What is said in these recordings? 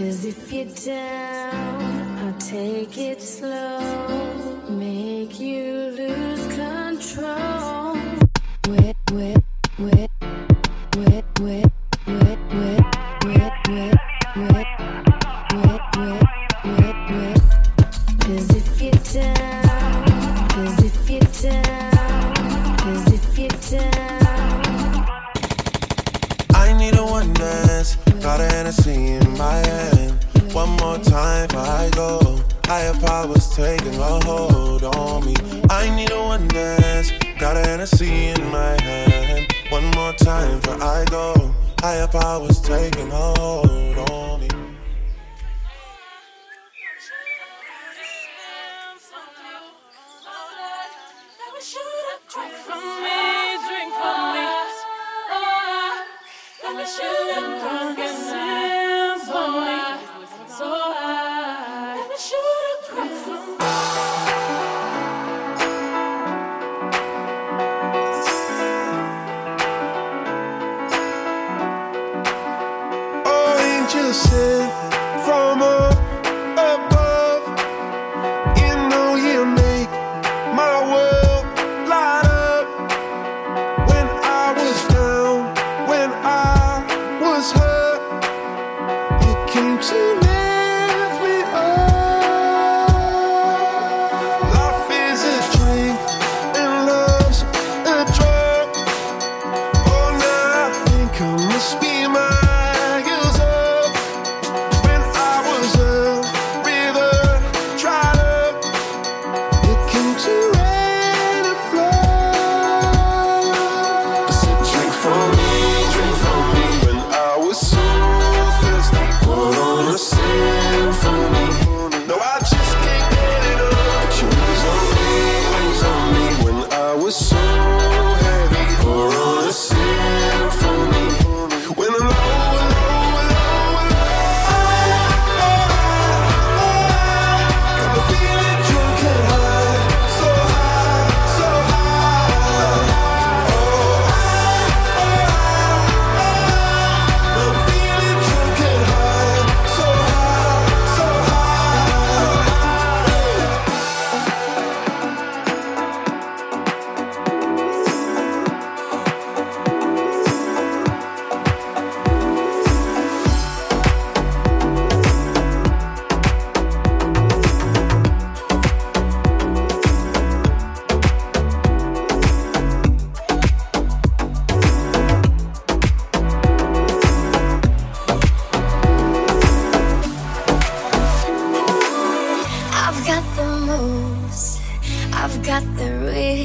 Cause if you're down, I'll take it slow, make you lose control.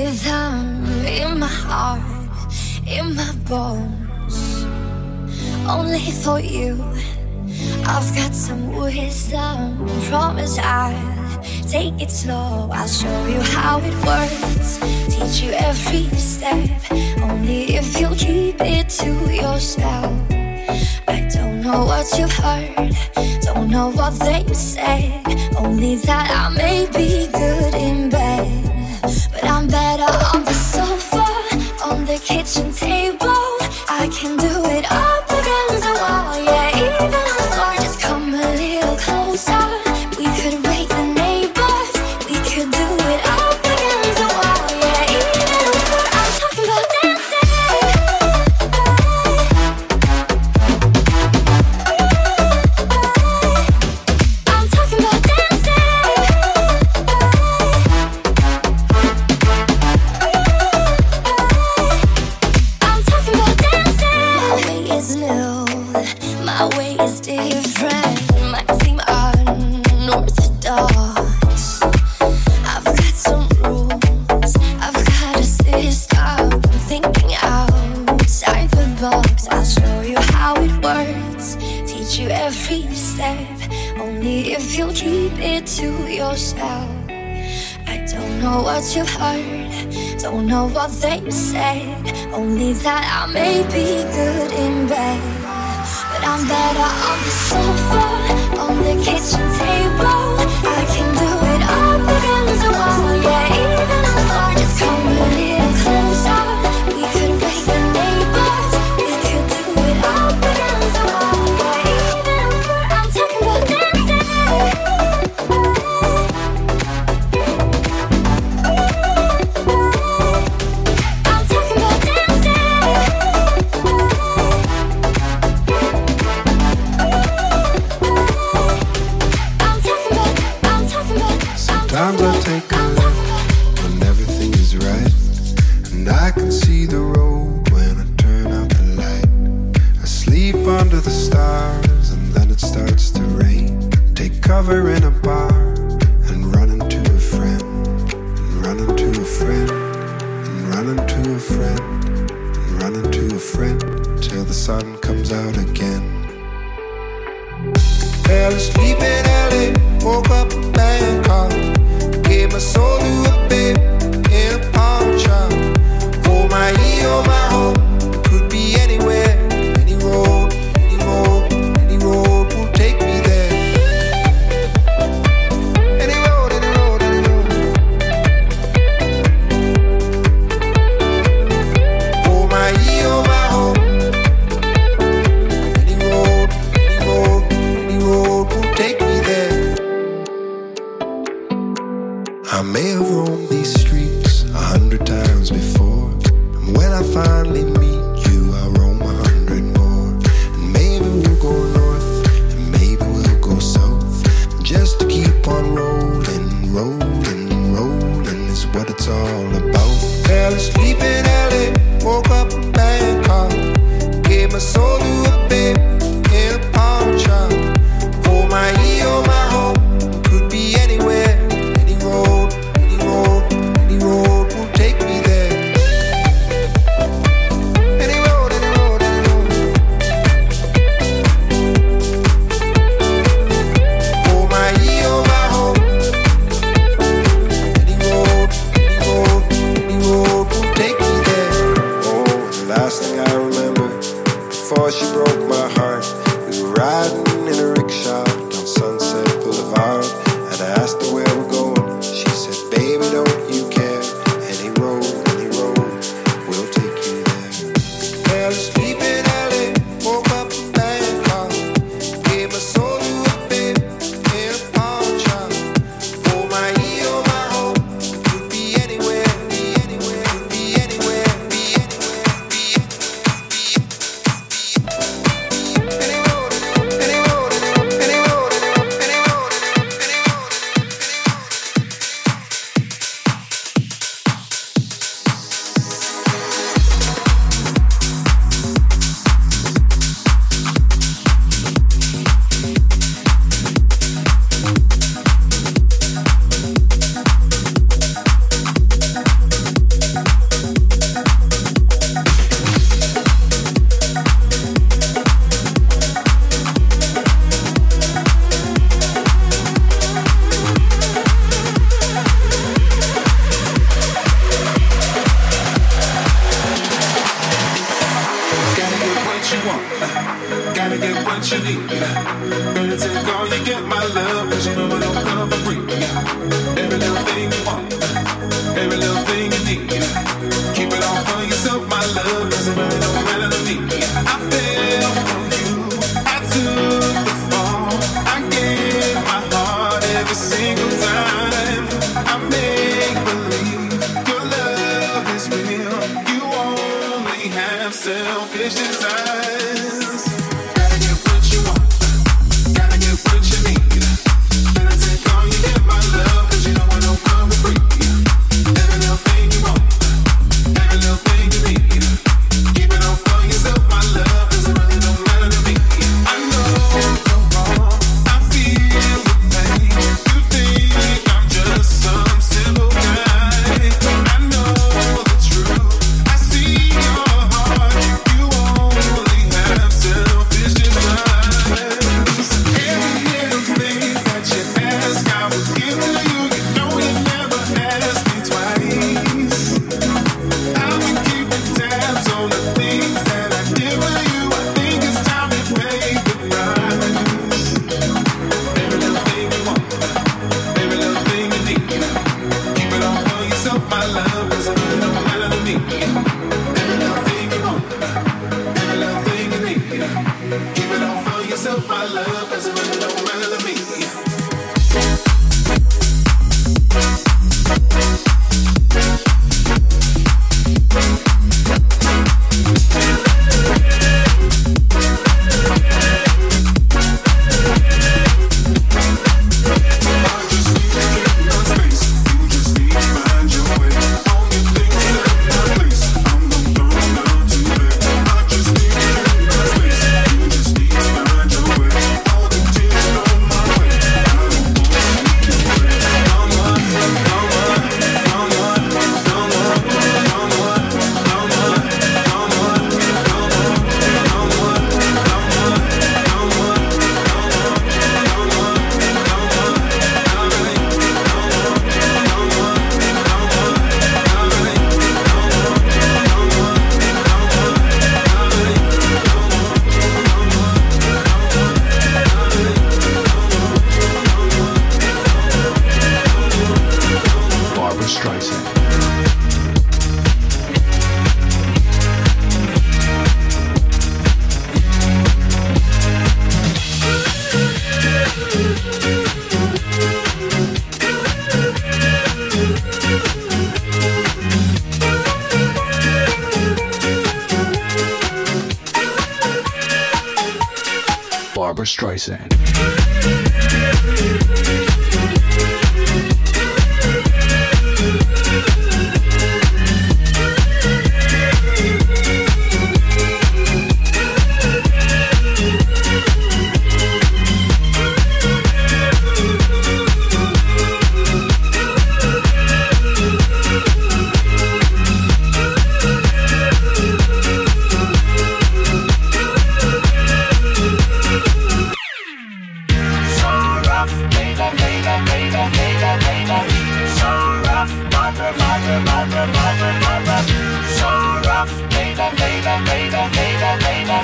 in my heart, in my bones. Only for you, I've got some wisdom. Promise I'll take it slow. I'll show you how it works, teach you every step. Only if you keep it to yourself. I don't know what you've heard, don't know what they said. Only that I may be good in bed. But I'm better on the sofa, on the kitchen table. I can do it all. if you'll keep it to yourself. I don't know what you've heard, don't know what they said. Only that I may be good in bed. But I'm better on the sofa, on the kitchen table. I can do it all against the wall, yeah, even the floor, just come labor, labor, labor, labor.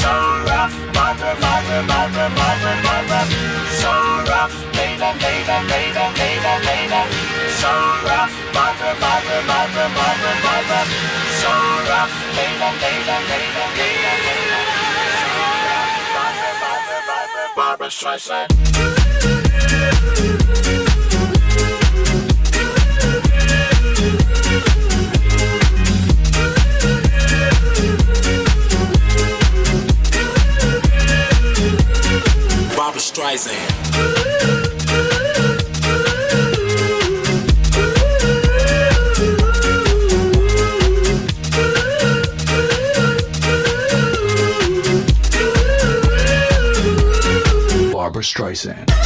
So rough, mother, mother, mother, mother, mother. So rough, labor, labor, labor, labor, labor. So rough, mother, mother, mother, mother, mother. So rough, labor, labor, labor, labor, labor. Barbra Streisand. Streisand. Barbra Streisand.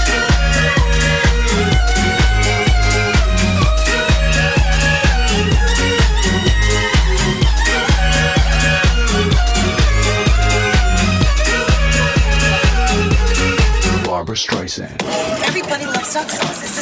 Streisand. Everybody loves sunsauce.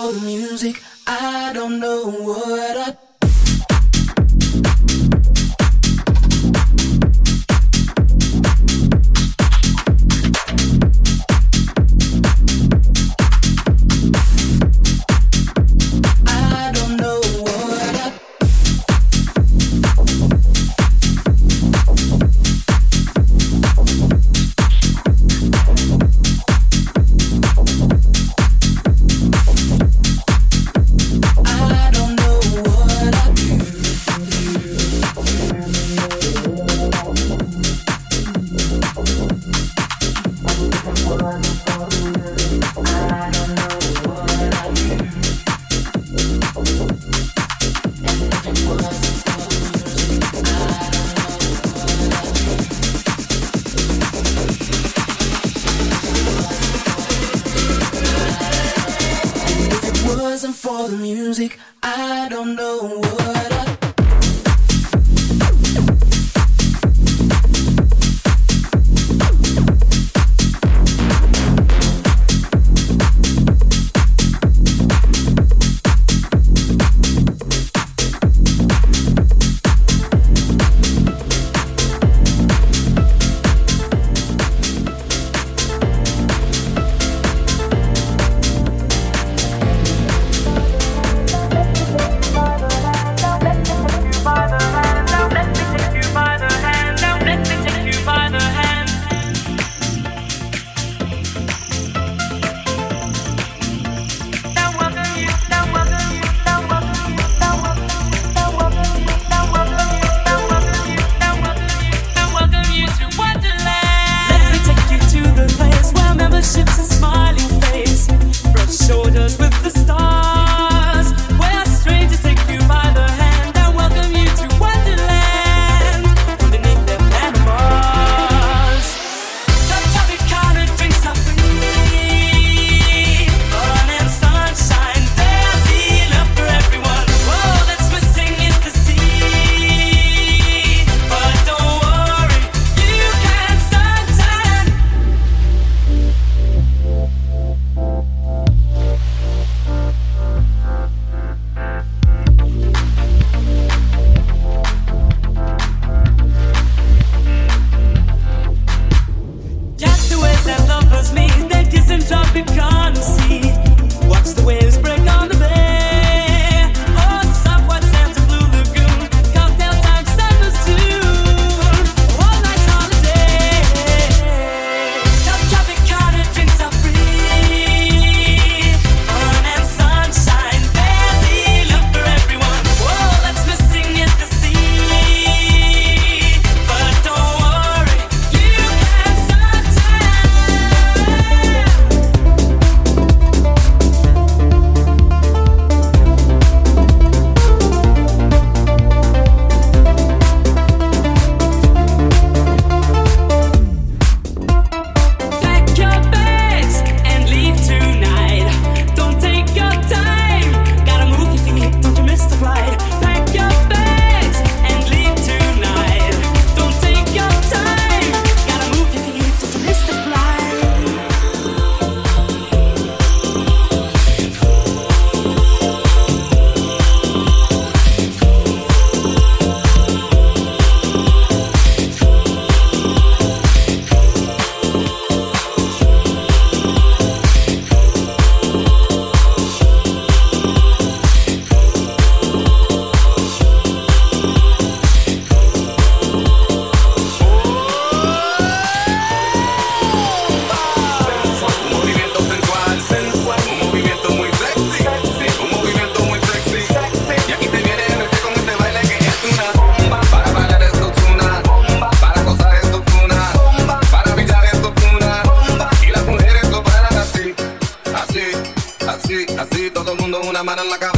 For the music, I don't know what I Suavecito para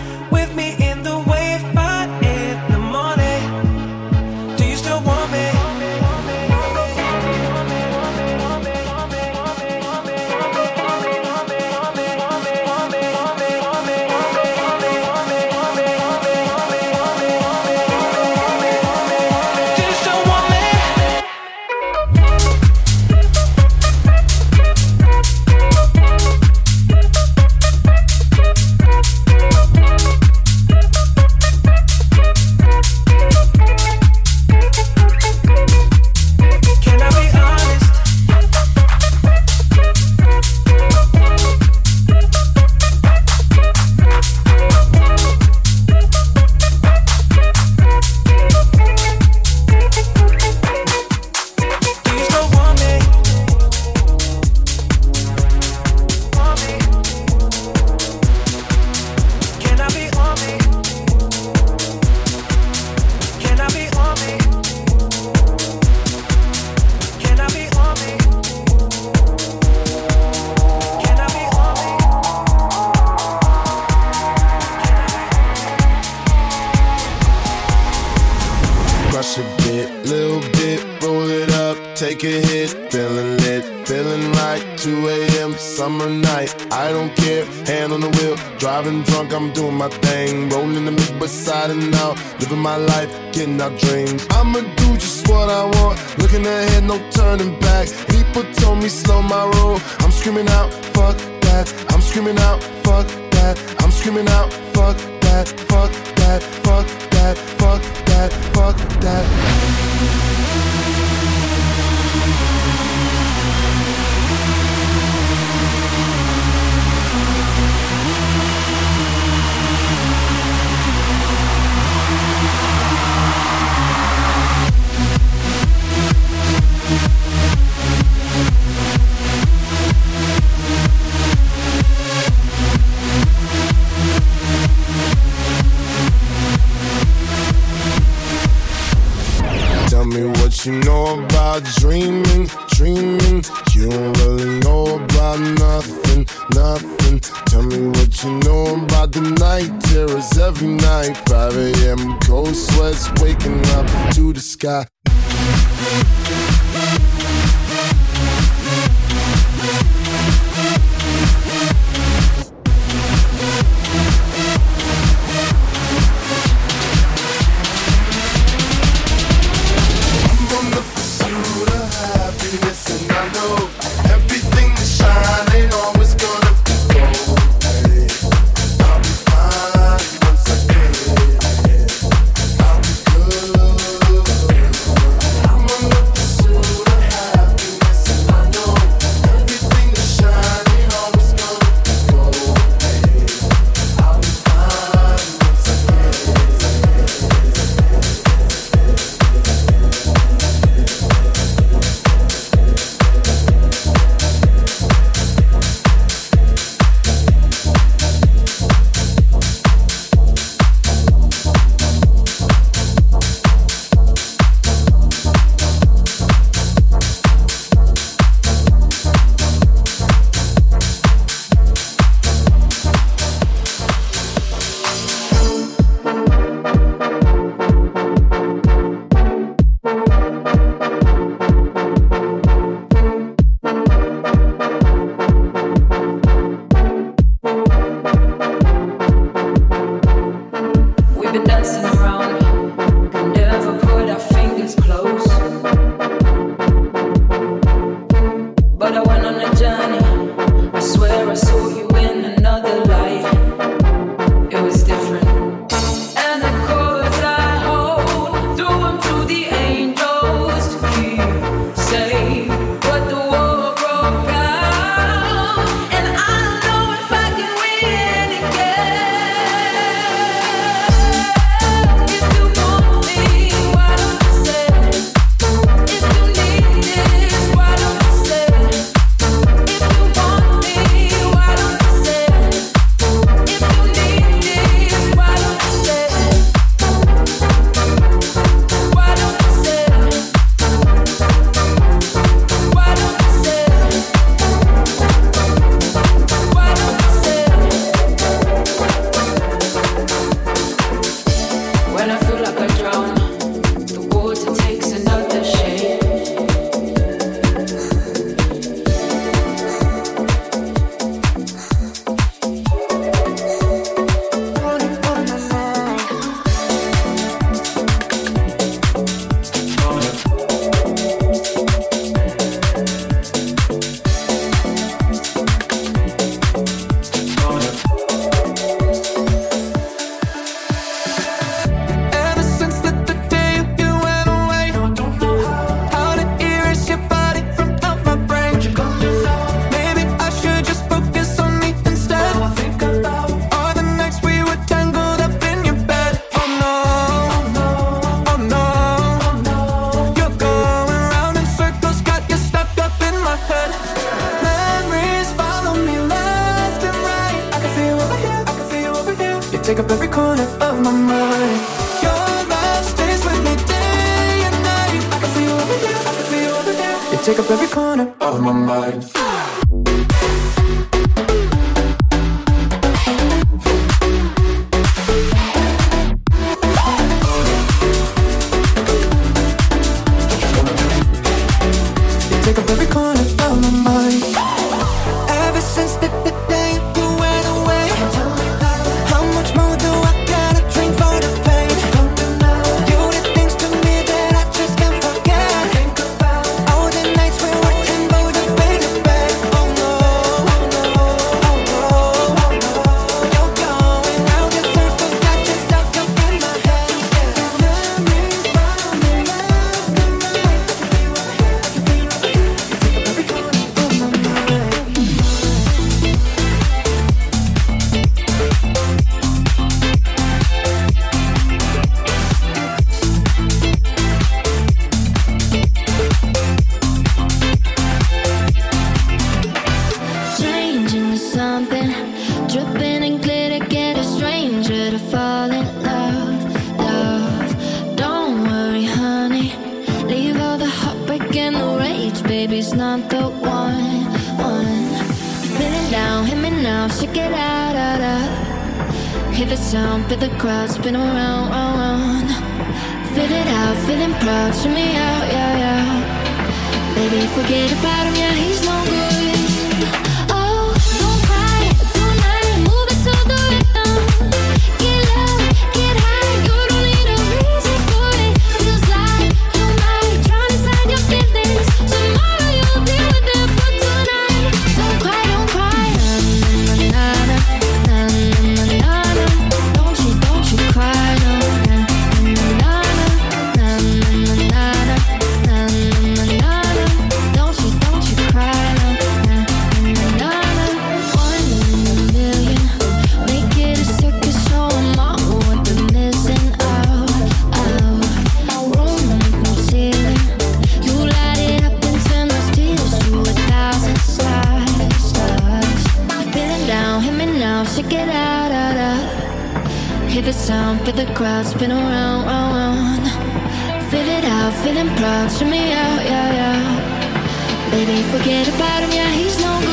hit, little bit, roll it up, take a hit, feeling lit, feeling right. 2 a.m. summer night, I don't care, hand on the wheel, driving drunk, I'm doing my thing, rolling the mid beside and out, living my life, getting out dreams. I'ma do just what I want, looking ahead, no turning back. People told me slow my roll, I'm screaming out, fuck that, I'm screaming out, fuck that, I'm screaming out, fuck that, fuck that, fuck that, fuck that that, fuck that. You know about dreaming, dreaming? You don't really know about nothing, nothing. Tell me what you know about the night terrors every night. 5 a.m. cold sweats waking up to the sky. take up every corner of my mind. With me day and night. I can feel you over here, I can feel you over. You take up every corner of my mind. back in the rage, baby's not the one, one. Feeling down, hit me now, shake it out, out, out. Hear the sound, feel the crowd spin around, round, round. Feel it out, feeling proud, shoot me out, yeah, yeah. Baby, forget about him, yeah, he's no good. spin around, round, round. Feel it out, feeling proud, show me out, yeah, yeah. Baby, forget about him, yeah, he's no good.